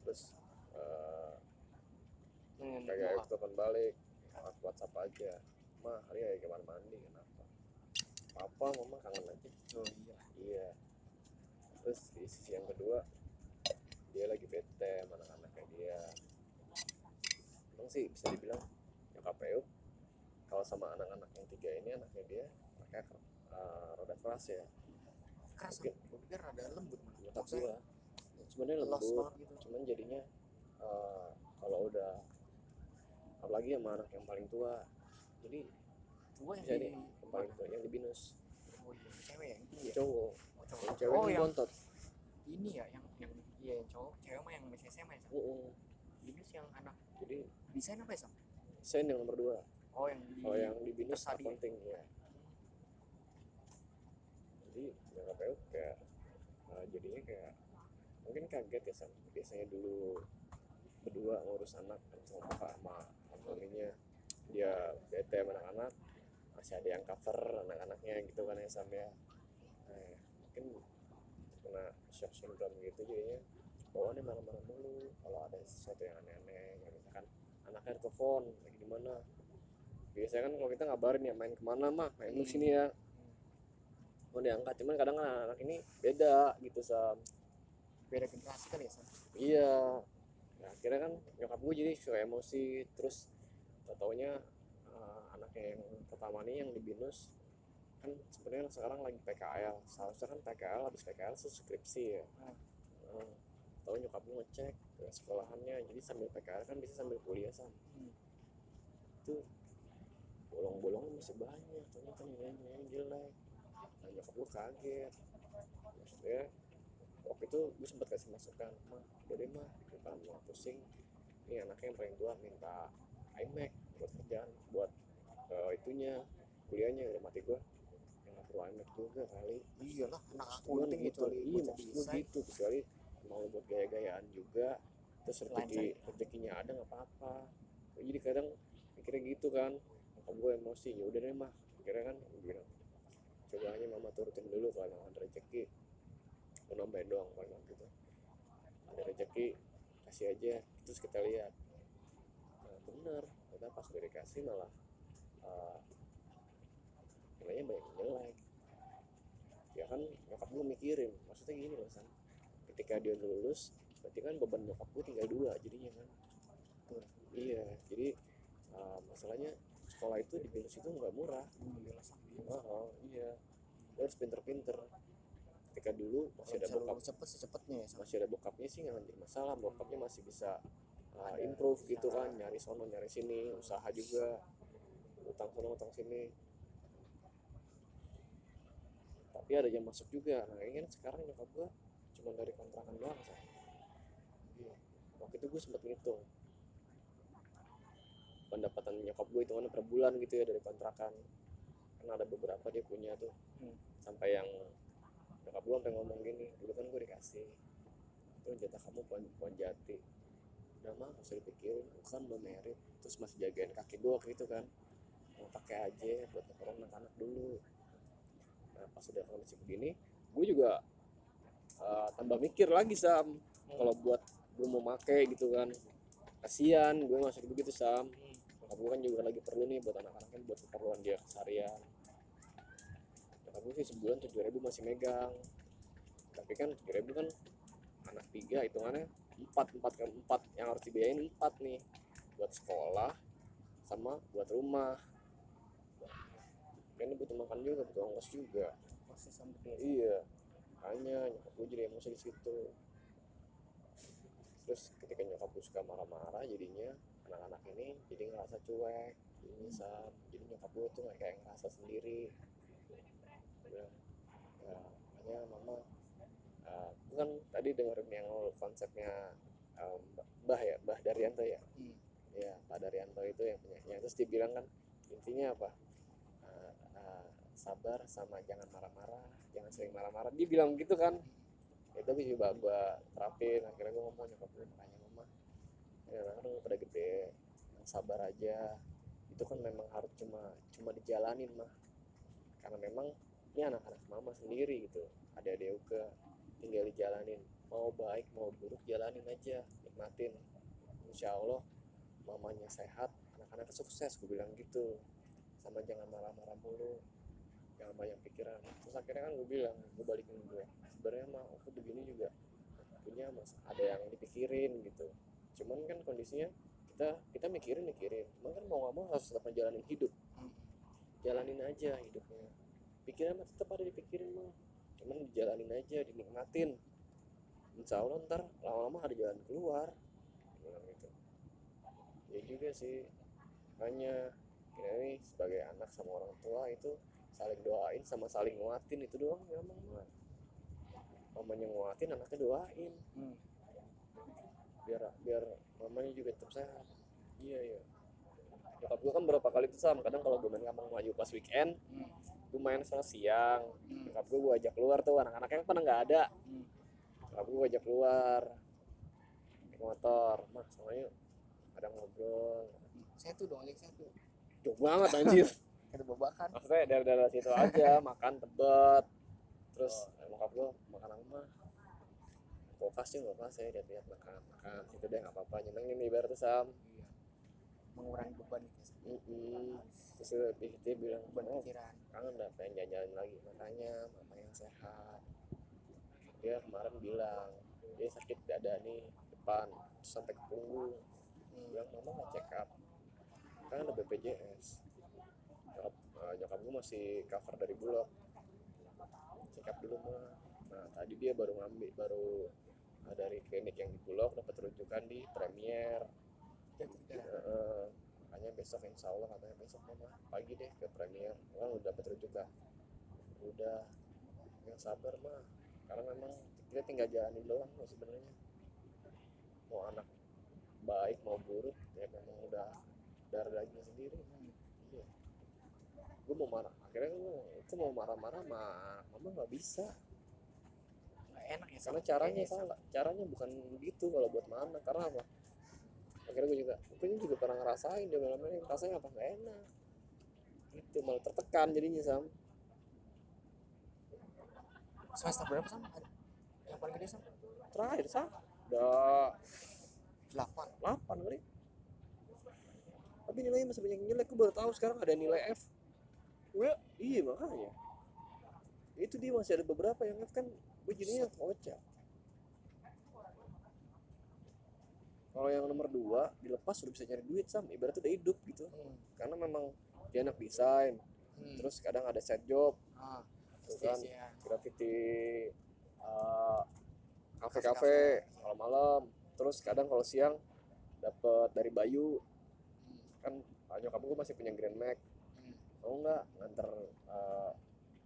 Terus eh, hmm, kayak gua- aku telepon balik lewat WhatsApp aja. Mah hari ya kamar mandi kenapa? Papa mama kangen aja. Oh iya. Iya terus di sisi yang kedua dia lagi bete sama anak-anaknya dia. Emang sih bisa dibilang nyokap Euk kalau sama anak-anak yang tiga ini anaknya dia anaknya eh, rada keras ya. Keras. Gue pikir ada lembut nyokap gua. Sebenarnya lembut gitu. cuman jadinya eh, kalau udah apalagi sama anak yang paling tua jadi tua yang bisa di nih yang paling tua yang di binus. Oh iya cewek yang ini ya cowok cowok. cewek oh yang bontot ini ya yang yang iya yang cowok cewek mah yang masih SMA ya? Mm-mm. ini sih yang anak jadi desain apa ya sam saya yang nomor dua oh yang di kalau yang di binus Tersadi ya? accounting ya jadi nyokap Euk kayak eh, jadinya kayak mungkin kaget ya Sam biasanya dulu berdua ngurus anak sama bapak sama suaminya dia bete anak-anak masih ada yang cover anak-anaknya gitu kan ya Sam ya mungkin kena shock syndrome gitu jadinya. Bawaannya marah-marah mulu kalau ada sesuatu yang aneh-aneh ya misalkan anaknya telepon lagi di mana? Biasanya kan kalau kita ngabarin ya main ke mana mah main Hmm. sini ya. Mau diangkat cuman kadang anak ini beda gitu sam. Beda generasi kali ya sam? Iya. Nah, akhirnya kan nyokap gue jadi suka emosi terus tau taunya eh, anaknya yang pertama nih yang di binus kan sebenarnya sekarang lagi PKL seharusnya kan PKL habis PKL subskripsi ya. Hmm. Nah, tahu nyokap gue ngecek ke sekolahannya. Jadi sambil PKL kan bisa sambil kuliah sam Hmm. itu bolong-bolongnya masih banyak. Ternyata nilainya jelek. Nah nyokap gue kaget. Maksudnya waktu itu gue sempat kasih masukan mah udah deh mah daripada mau pusing. Ini anaknya yang paling tua minta iMac buat kerjaan buat eh, itunya kuliahnya udah mati gue yang perlu iMac juga kali. Iyalah anak Maksud gua akunting gitu kecuali iya maksud gue gitu kecuali mau buat gaya-gayaan juga terus rezeki rezekinya ada nggak apa-apa. Jadi kadang mikirnya gitu kan nyokap gue emosi? Ya udah deh mah. Akhirnya kan bilang setidaknya mama turutin dulu kalau ada rezeki. Lu nambahin doang paling gitu ada rezeki kasih aja terus kita lihat. Nah bener kita pas udah dikasih malah uh, nilainya banyak yang jelek. Ya kan nyokap gue mikirin. Maksudnya gini loh san. Ketika dia lulus berarti kan beban nyokap gue tinggal dua jadinya kan? Betul. iya jadi uh, masalahnya sekolah itu di Binus itu nggak murah. Sambil mahal iya. Lu harus pinter-pinter. Ketika dulu masih ada bokap cepet secepetnya ya masih ada bokapnya sih nggak jadi masalah. Bokapnya masih bisa uh, improve gitu kan. Nyari sono nyari sini usaha juga. Utang sono utang sini tapi ada yang masuk juga. Nah ini kan sekarang nyokap gua cuma dari kontrakan doang say. Iya. waktu itu gue sempet ngitung. Pendapatan nyokap gue itu kan per bulan gitu ya dari kontrakan. Karena ada beberapa dia punya tuh. Hmm. sampai yang nyokap gue sampai ngomong gini dulu kan gue dikasih itu jatah kamu pohon, pohon jati udah mah gak usah dipikirin. Gue kan belum merit. Terus masih jagain kaki gue waktu itu kan. Mau pakai aja buat ngekorong anak-anak dulu nah pas udah kondisi begini gue juga uh, tambah mikir lagi sam. Kalau buat gue mau make gitu kan kasihan gue masih begitu sam. Nyokap gue kan juga lagi perlu nih buat anak-anaknya buat keperluan dia keseharian. Nyokap gue sih sebulan tujuh ribu masih megang. Tapi kan tujuh ribu kan anak tiga hitungannya empat empat ke empat. Yang harus dibiayain empat nih. Buat sekolah sama buat rumah kan butuh makan juga butuh ongkos juga. Masih sampai dia iya hanya nyokap gue jadi emosi di situ. Terus ketika nyokap gue suka marah-marah jadinya anak-anak ini jadi ngerasa cuek jadinya sam jadi nyokap gue tuh kayak ngerasa sendiri. Bilang, ya makanya mama uh, kan tadi dengerin yang konsepnya um, Mbah ya Mbah Daryanto ya? Hmm. ya Pak Daryanto itu yang penyanyi terus dia bilang kan intinya apa sabar sama jangan marah-marah jangan sering marah-marah. Dia bilang gitu kan. Itu tapi coba gue terapin. Akhirnya gue ngomong nyokap gue makanya mama ya kan pada gede yang sabar aja. Itu kan memang harus cuma cuma dijalanin mah. Karena memang ini anak-anak mama sendiri gitu. Ada juga tinggal dijalanin. Mau baik mau buruk jalanin aja nikmatin. Insya Allah mamanya sehat anak-anak sukses gue bilang gitu. Sama jangan marah-marah mulu jangan banyak pikiran. Terus akhirnya kan gue bilang gue balikin gue sebenarnya mah aku begini juga. Punya mas ada yang dipikirin gitu. Cuman kan kondisinya kita kita mikirin mikirin. Cuman kan mau nggak mau harus tetap menjalani hidup. Jalanin aja hidupnya. Pikiran mah tetap ada dipikirin mah. Cuman dijalanin aja dinikmatin. Insya Allah ntar lama-lama ada jalan keluar. Gitu. Ya juga sih. Makanya kita nih sebagai anak sama orang tua itu saling doain sama saling nguatin itu doang ya emang mah mamanya nguatin anaknya doain. Hmm. biar biar mamanya juga tetap sehat. Iya iya. Nyokap gue kan berapa kali tuh sam? Kadang kalau gue main kampung maju pas weekend Hmm. gue main sana siang. Hmm. nyokap gue gue ajak keluar tuh anak-anaknya kan pada nggak ada. Hmm. nyokap gue ajak keluar naik motor. Mak sama yuk ada ngobrol. Saya tuh dong saya tuh. Jauh banget anjir [laughs] kita babakan. Maksudnya dari daerah situ aja [laughs] makan tebet. Terus nyokap gue makan apa mah. Kulkas sih kulkas saya lihat lihat makan makan. Situ deh nggak apa-apa. Nyenengin nih ibaratnya sam. Iya. Mengurangi beban itu ya, Mm-mm. terus dia, dia, dia bilang beban oh pikiran. kangen udah pengen jalan-jalan lagi. Makanya mama yang sehat. Dia kemarin bilang dia sakit dada nih depan sampai ke punggung. Hmm. bilang mama nggak check up. Kan ada BPJS nyokap, eh, nyokap gue masih cover dari bulog. Check dulu mah. Nah tadi dia baru ngambil baru eh, dari klinik yang di bulog dapat rujukan di Premier. Heeh. makanya besok insya Allah katanya besok mama pagi deh ke Premier. Kan udah dapat rujukan. Udah. Yang sabar mah. Karena memang kita tinggal jalanin doang kok sebenarnya. Mau anak baik mau buruk ya memang udah darah daging sendiri gue mau marah akhirnya gue mau marah-marah anak mama nggak bisa. Nggak enak ya karena caranya kayak salah caranya bukan begitu kalau buat mana karena apa? Akhirnya gue juga gue juga pernah ngerasain dia malam ini rasanya apa? Nggak enak. Itu malah tertekan jadinya sam. Semester berapa sama yang paling gede sama terakhir sah udah delapan. 8 kali. Tapi nilainya masih banyak yang jelek gue baru tahu sekarang ada nilai F Gue iya makanya itu dia masih ada beberapa yang kan gue jadinya kocak kalau yang nomor dua dilepas udah bisa cari duit sam ibaratnya udah hidup gitu hmm. karena memang dia anak desain hmm. terus kadang ada set job ah, tuh kan STS-an. graffiti uh, Kafe-kafe. kafe-kafe malam-malam terus kadang kalau siang dapat dari Bayu Hmm. kan ah, nyokap gue masih punya Grand Max. Mau nggak? Nganter uh,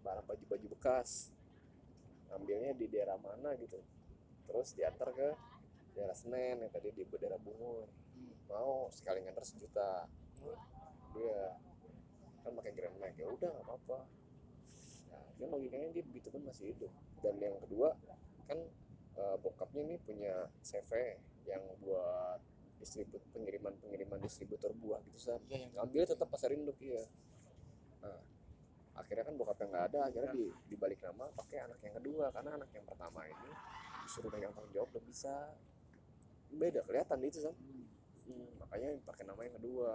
barang baju-baju bekas. Ngambilnya di daerah mana gitu. Terus diantar ke daerah Senen yang tadi di daerah Bungur. Hmm. mau sekali nganter sejuta. Dia kan pakai Grand Max. Ya udah nggak apa-apa. Nah kan logikanya dia begitu pun masih hidup. Dan yang kedua kan eh, bokapnya nih punya CV yang buat distribut pengiriman pengiriman distributor buah gitu san Iya, yang ngambil tetap pasar induk iya nah akhirnya kan bokapnya nggak ada akhirnya di, dibalik nama pakai anak yang kedua. Karena anak yang pertama ini disuruh pegang tanggung jawab udah bisa beda kelihatan itu san Hmm. Hmm, makanya pakai nama yang kedua.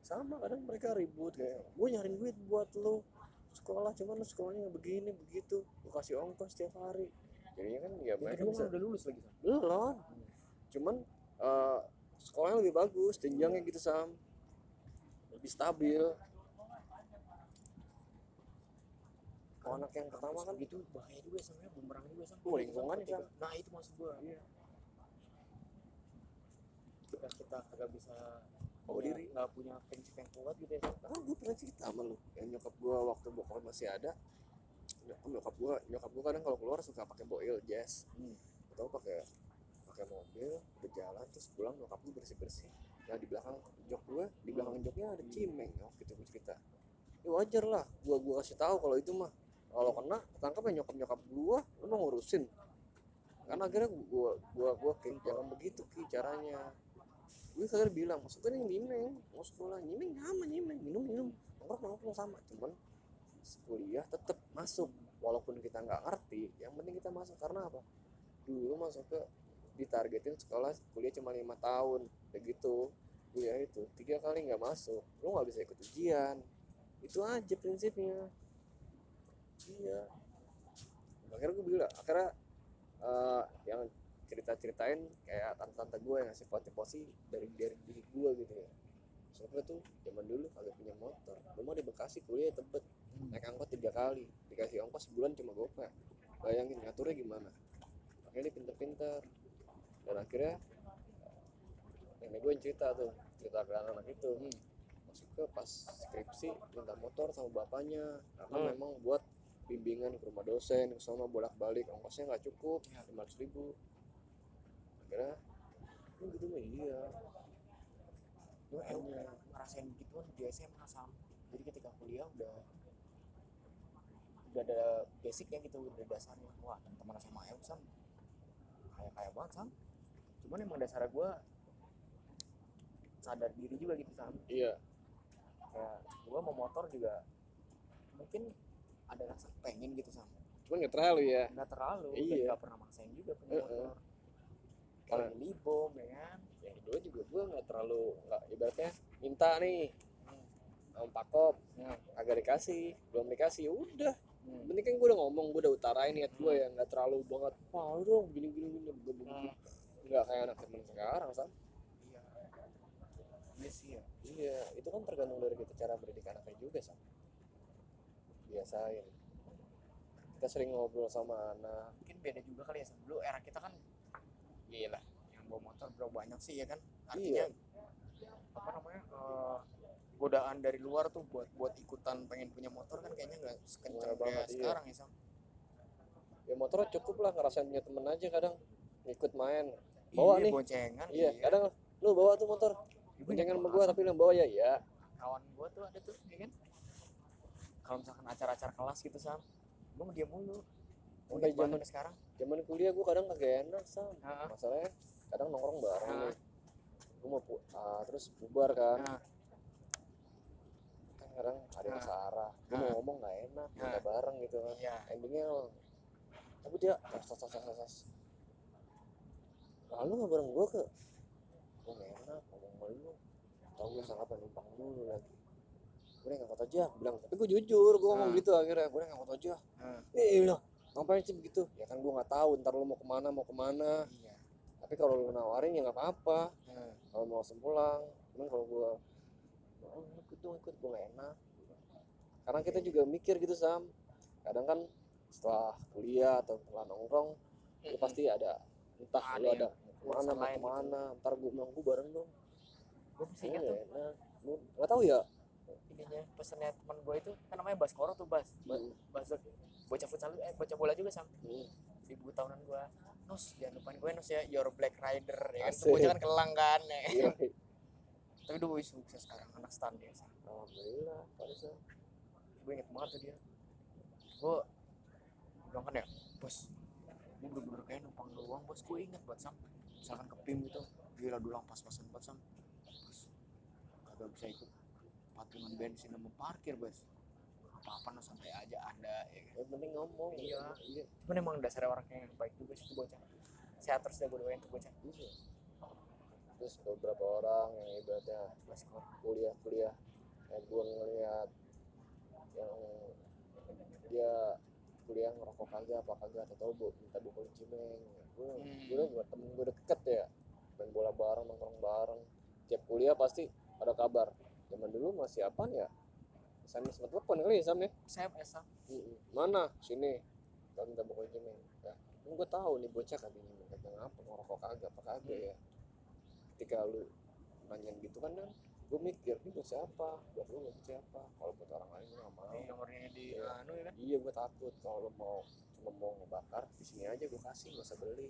Sama kadang mereka ribut kayak gue nyariin duit buat lo sekolah cuman lo sekolahnya begini begitu. Gue kasih ongkos setiap hari. Jadinya kan ya Yang mereka bisa kan udah lulus lagi Sam. belum. Cuman eh, sekolahnya lebih bagus jenjangnya gitu sam. Lebih stabil kalau anak yang pertama kan itu bahaya juga sebenarnya bumerang juga sam Oh, lingkungan Sam. nah itu maksud gua Iya. kita kita kagak bisa punya- diri. nggak punya prinsip yang kuat gitu ya. Nah, gue pernah cerita sama lu yang nyokap gue waktu bokap masih ada nyokap nyokap gue nyokap gue kadang kalau keluar suka pakai boil jazz Hmm. atau pakai pakai mobil berjalan terus pulang nyokap gue bersih bersih nah di belakang jok gue di belakang joknya ada cimeng oh gitu gue cerita ya wajar lah gue gue kasih tahu kalau itu mah kalau kena tangkap ya nyokap nyokap gue lu mau ngurusin. Karena akhirnya gue gue gue kayak jangan begitu ki caranya. Gue kadang bilang maksudnya nih nyimeng mau sekolah. Nyimeng sama nyimeng minum minum. Nongkrong nongkrong sama cuman kuliah tetap masuk. Walaupun kita nggak ngerti yang penting kita masuk. Karena apa? Dulu masuk ke ditargetin sekolah kuliah cuma lima tahun. Begitu kuliah itu tiga kali nggak masuk. Lu nggak bisa ikut ujian. Itu aja prinsipnya iya. Akhirnya gue bilang akhirnya eh, yang cerita ceritain kayak tante-tante gue yang ngasih motivasi dari dari diri gue gitu ya. Soalnya tuh zaman dulu kagak punya motor. Lu mah di Bekasi kuliah tebet. Naik angkot tiga kali. Dikasih ongkos sebulan cuma gope bayangin ngaturnya gimana? Makanya dia pinter-pinter. Dan akhirnya nenek gue yang cerita tuh cerita ke anak-anak itu. Hmm. masuk ke pas skripsi minta motor sama bapaknya. Karena Hmm. memang buat bimbingan ke rumah dosen ke sana bolak balik ongkosnya nggak cukup Iya. lima ribu akhirnya oh gitu mah iya Gue Makanya. ngerasain begituan di SMA Sam. Jadi ketika kuliah udah udah ada basicnya gitu, udah ada dasarnya. Wah, teman SMA eu Sam kayak kayak banget Sam. Cuman emang dasar gue sadar diri juga gitu Sam. iya Kayak gue mau motor juga mungkin ada rasa pengen gitu Sam. cuman nggak terlalu ya Nggak terlalu, Iya. nggak pernah maksain juga punya Heeh. motor. Karena- Kayak libom ya kan. yang kedua juga gue nggak terlalu nggak ibaratnya minta nih Hmm. sama Pak Kop Ya. agak dikasih belum dikasih udah Hmm. penting kan gue udah ngomong gue udah utarain niat gue ya nggak terlalu banget wah lu dong gini gini gini begini Hmm. nggak kayak anak temen sekarang sam Iya. Iya sih ya. iya itu kan tergantung dari kita cara mendidik anaknya juga sam biasain kita sering ngobrol sama anak mungkin beda juga kali ya dulu era kita kan gila yang bawa motor berapa banyak sih ya kan? Artinya apa namanya eh, godaan dari luar tuh buat buat ikutan pengen punya motor kan kayaknya nggak sekencang kayak iya. sekarang ya Sam. Ya motor cukup lah ngerasain punya temen aja kadang. Ikut main. Bawa iya, nih. boncengan iya kadang lu bawa tuh motor. Boncengan sama Sam. tapi lu yang bawa ya iya. Kawan gua tuh ada tuh ya kan kalau misalkan acara-acara kelas gitu Sam gua mau dia mulu. Banget zaman- sekarang. zaman kuliah gue kadang kagak enak sam. Heeh. masalahnya kadang nongkrong bareng. Gue mau pu- ah, terus bubar kan. Nah kan kadang ada yang searah gue mau ngomong nggak enak Nah. bareng gitu kan. Iya. Endingnya tapi dia tos tos tos tos lalu nggak bareng gue ke gue enak ngomong sama lu. Tau gue salah apa numpang dulu lagi gue udah ngangkut aja bilang. Tapi gue jujur gue ngomong Hmm. gitu akhirnya gue udah ngangkut aja. Hmm. eh lah ngapain sih begitu? Ya kan gue nggak tahu ntar lu mau ke mana mau ke mana. Iya. Tapi kalau lu nawarin ya nggak apa-apa. Hmm. kalau mau langsung pulang cuman kalau gue oh, ikut dong ikut gue gak enak. Karena kita juga mikir gitu sam. Kadang kan setelah kuliah atau setelah nongkrong Mm-mm. pasti ada entah Ada lu ada mau ke mana mau lain gitu. ke mana ntar gue bilang gue bareng dong. Gue enak. Lu nggak tahu ya ininya pesannya teman gue itu kan namanya Baskoro tuh Bas. Ba Hmm. Basek bocah futsal eh bocah bola juga sam. Hmm. di buku tahunan gue Nus jangan lupain gue Nus ya. Your Black Rider ya kan. Tuh bocah kan kelang kan ya. Iya. tapi wih sukses sekarang anak stand Sam. alhamdulillah pada saat gue inget banget tuh dia. Gue bilang kan ya bos gue bener-bener kayak numpang doang bos. Gue inget buat sam. Misalkan ke PIM gitu gila dulu pas-pasan buat sam. Bos kagak bisa ikut patungan bensin sama parkir bos. Apa-apa no santai aja anda ya kan? Yang penting ngomong. Iya. iya. Cuman emang dasar orangnya yang baik juga sih tuh bocah. Sehat terus deh gue doain tuh bocah. Iya. terus beberapa orang yang ibaratnya kuliah kuliah. Kayak gue ngeliat yang dia kuliah ngerokok kagak apa kagak atau tahu bu minta bukul cimeng. Gue Hmm. gue buat temen gue deket ya. Main bola bareng nongkrong bareng. Tiap kuliah pasti ada kabar zaman dulu masih apaan ya? SMS sama telepon kali ya Sam ya? Saya Sam. Mm-mm. mana? Sini. Kalau minta bukul cimeng ya kan gue tahu nih bocah kagak minta kagak apa ngerokok kagak apa kagak ya. Ketika lu nanya gitu kan kan gue mikir ini buat siapa? Buat lu buat siapa? Kalau buat orang lain gue gak mau. Di nomornya di Iya. anu ya kan? Iya gue takut kalau lu mau cuma mau ngebakar di sini aja gue kasih gak usah beli.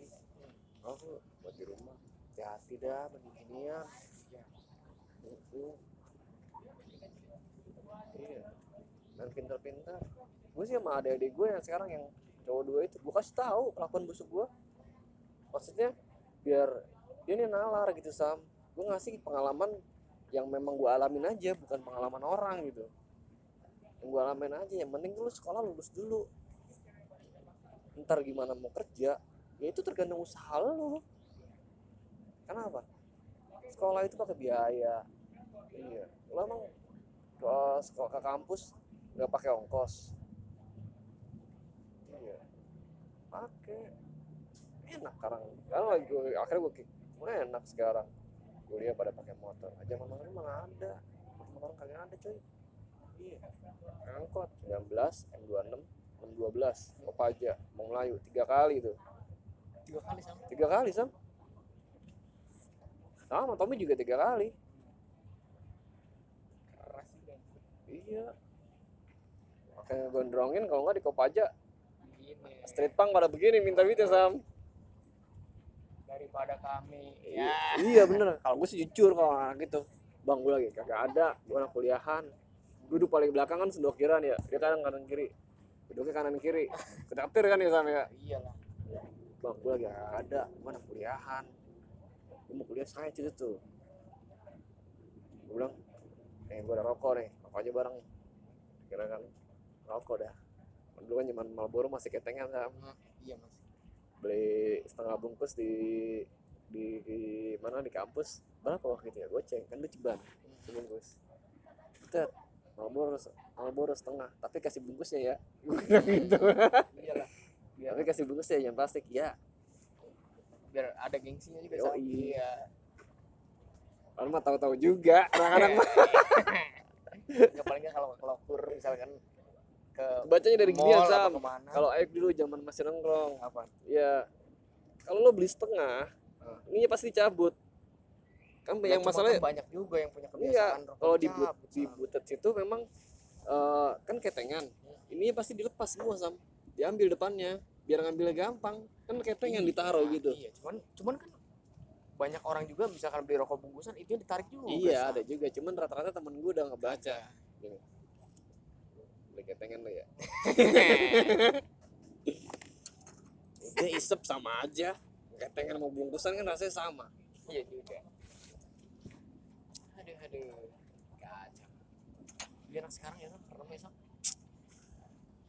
Kalau lu buat di rumah. Hati-hati dah beginian Iya. itu iya. Dan pintar-pintar. Gue sih sama adik-adik gue yang sekarang yang cowok dua itu gue kasih tahu kelakuan busuk gue maksudnya biar dia nih nalar gitu sam. Gue ngasih pengalaman yang memang gue alamin aja bukan pengalaman orang gitu. Yang gue alamin aja yang penting lu sekolah lulus dulu. Ntar gimana mau kerja ya itu tergantung usaha lu. Kenapa? Sekolah itu pakai biaya. Iya. Lo emang ke sekolah ke kampus nggak pakai ongkos. Iya. Pakai. Enak sekarang. Sekarang lagi gue akhirnya gue gue enak sekarang. Kuliah pada pakai motor. Aja mana mana mana ada. Motor kagak ada cuy. Iya. Angkot 19 M26 612 apa aja. Mau ngelayu tiga kali tuh. Tiga kali sama tiga kali sam. Sama Tommy juga tiga kali keras juga iya. Makanya gondrongin kalau nggak di Kopaja gini. Street punk pada begini minta duitnya sam. Daripada kami. Iya, ya iya bener. Kalau gue sih jujur kalau anak gitu. Bang gue lagi kagak ada. Gue anak kuliahan. Gue duduk paling belakang kan sendokiran ya. Dia kadang kanan kiri. Duduknya kanan kiri. Ketaktir kan ya sam ya? Iyalah bang gue lagi kagak ada. Gue anak kuliahan. Gue mau kuliah saya itu tuh. Gue bilang eh gue ada rokok nih rokok aja bareng. Kira kan rokok dah. Dulu kan zaman Marlboro masih ketengan sam iya mas. Beli setengah bungkus di di, di mana di kampus. Berapa waktu itu ya? Goceng kan lu ceban sebungkus. Tet, Marlboro Marlboro setengah. Tapi kasih bungkusnya ya. [laughs] Gue bilang gitu. Iyalah. Biar tapi kasih bungkusnya yang plastik ya. Biar ada gengsinya juga sama. Iya. Orang mah tahu-tahu juga anak-anak [laughs] mah nggak paling kalau kalau kur misalkan ke bacanya dari gini ya Sam kalau Aib dulu zaman masih nongkrong apa ya kalau lo beli setengah Hmm. ini pasti cabut kan Ya, yang cuma masalahnya kan banyak juga yang punya Iya, kebiasaan rokok kalau di but, di butet situ memang eh, kan ketengan. Ini pasti dilepas semua sam, diambil depannya biar ngambilnya gampang. Kan ketengan Iya, ditaruh gitu. iya cuman cuman kan banyak orang juga misalkan beli rokok bungkusan itu yang ditarik juga iya, ada juga. Cuman rata-rata temen gue udah ngebaca. Kagak. Gini. Beli ketengan lo ya. [laughs] Udah isep sama aja. Ketengan mau bungkusan kan rasanya sama. iya juga aduh aduh kacau anak sekarang ya kan serem ya.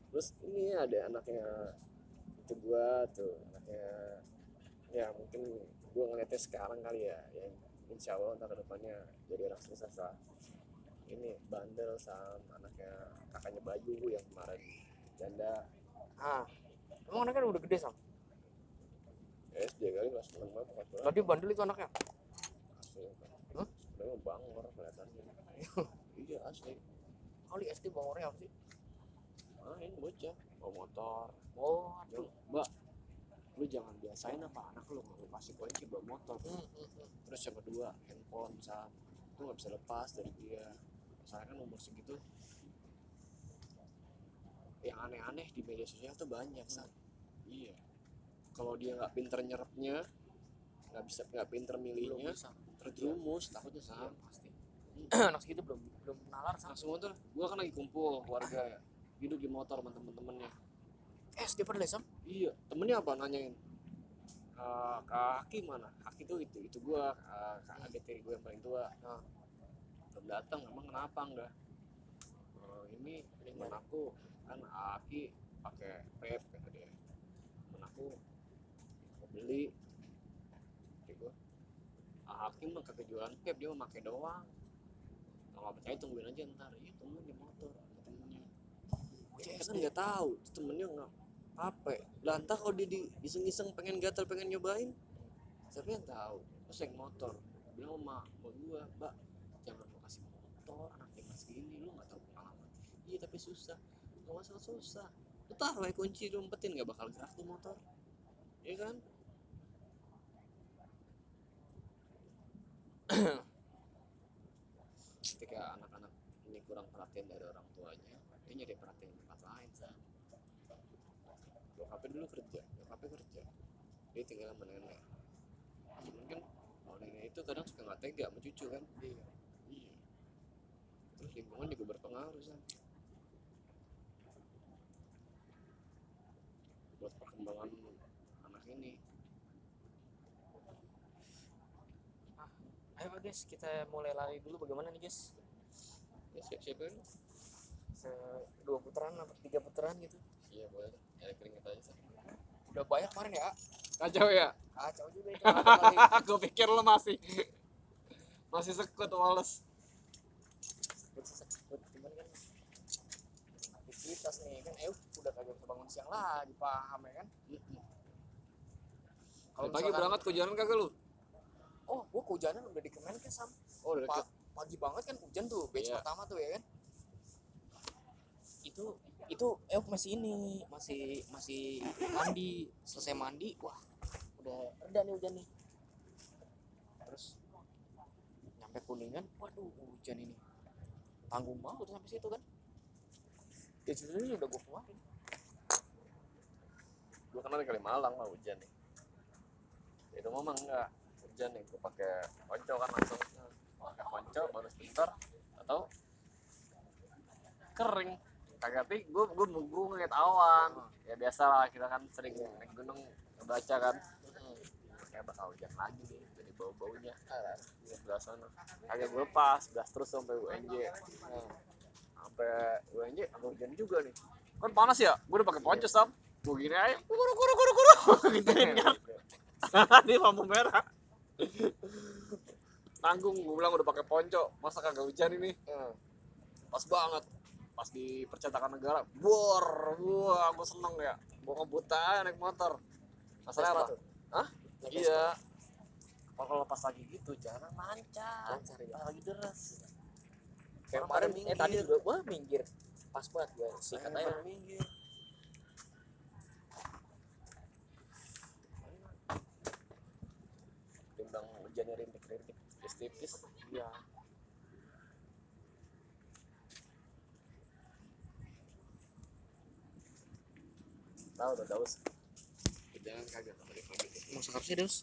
Terus ini ada anaknya itu gua tuh anaknya ya mungkin gua ngeliatnya sekarang kali ya yang insya Allah ntar ke depannya jadi anak sukses lah ini bandel sama anaknya kakaknya Bayu yang kemarin janda. Ah emang anaknya udah gede sam? SD kali kelas enam apa berarti bandel itu anaknya? Asli Hah? sebenarnya bangor kelihatannya. [laughs] Iya asli. Kali SD bangornya apa sih? Main bocah. Bawa motor. Oh aduh mbak lu jangan biasain apa anak lu lu kasih kunci bawa motor. Hmm, hmm, hmm. terus yang kedua handphone sam itu nggak bisa lepas dari dia. Soalnya kan umur segitu. Yang aneh-aneh di media sosial tuh banyak sam iya. Kalau dia nggak pinter nyerapnya nggak bisa nggak pinter milihnya terjerumus takutnya iya sam pasti [clears throat] anak segitu belum belum nalar sam nah semua tuh gua kan lagi kumpul keluarga [clears throat] duduk di motor sama temen-temennya. SD pada sam iya temennya apa? Nanyain. "Eh, kak Haki mana? Haki tuh itu itu gua eh, kak adik gue yang paling tua. Nah. belum datang emang kenapa enggak? "Eh, ini temen aku kan Haki pakai vape kata dia. Temen aku mau beli. Kata gua "Ah, Haki mah kagak jualan vape dia mau pakai doang. Kalau nggak percaya tungguin aja ntar. Iya di motor temennya. SD. kan nggak tahu temennya nggak apa lantas kalau dia di iseng-iseng pengen gatal pengen nyobain. Siapa yang tahu? Terus yang motor. Bilang sama sama gua mbak jangan mau kasih motor anak zaman segini lu nggak tahu pengalaman. Iya tapi susah. Nggak masalah susah. Lu taruh aja kunci lu umpetin? Nggak bakal gerak tuh motor. Iya kan? [clears throat] Ketika anak-anak ini kurang perhatian dari orang tuanya dia nyari perhatian di tempat lain sah bokapnya dulu kerja bokapnya kerja. Dia tinggal sama nenek. Cuman kan kalau nenek itu kadang suka nggak tega sama cucu kan? Iya. Iya. Terus lingkungan juga berpengaruh sah buat perkembangan anak ini. Ayo guys kita mulai lari dulu. Bagaimana nih guys? Ya siap-siap kan se dua putaran apa tiga putaran gitu? Iya boleh nyari keringet aja sah udah banyak kemarin ya. Kacau ya? Kacau juga itu. [laughs] Gue pikir lo masih masih sekut Wallace sekut sekut. Cuman kan aktivitas nih. Kan eh udah kagak bangun siang lagi paham ya kan? Kalau pagi berangkat ke jalan kagak lu? oh gua kehujanan udah di Kemenkes sam. Oh, udah Pa- pagi banget kan hujan tuh batch Iya. pertama tuh ya kan? Itu itu eh masih ini masih masih mandi selesai mandi wah udah reda nih hujan nih terus nyampe kuningan waduh hujan ini tanggung banget sampai situ kan ya sebenarnya udah gua keluarin Gua kan dari Kalimalang lah hujan nih. Rumah mah enggak. Hujan nih gua pakai ponco kan langsung. Pakai ponco baru sebentar atau kering. Kagak tapi gua gua gua ngeliat awan. Ya biasa lah kita kan sering naik gunung baca kan. Kayak bakal hujan lagi nih dari bau-baunya. Di sebelah sana. Kagak gue lepas, gas terus sampai UNJ. sampai UNJ agak hujan juga nih kan panas ya gue udah pakai ponco sam gue gini aja guru guru guru guru [laughs] gituin kan [laughs] di lampu merah tanggung gue bilang udah pakai ponco masa kagak hujan ini nah. pas banget pas di percetakan negara bor wah gue seneng ya. Gue ngebut aja naik motor. Vespa apa? Hah? Iya. Kalau pas lagi gitu jalan lancar. Lancar, ya. lagi deras Kayak kemarin eh tadi juga wah minggir. Pas banget gue Saya aja. pada minggir. Timbang hujannya rintik-rintik tipis-tipis iya tahu udah daus jangan pagi masak apa sih Deus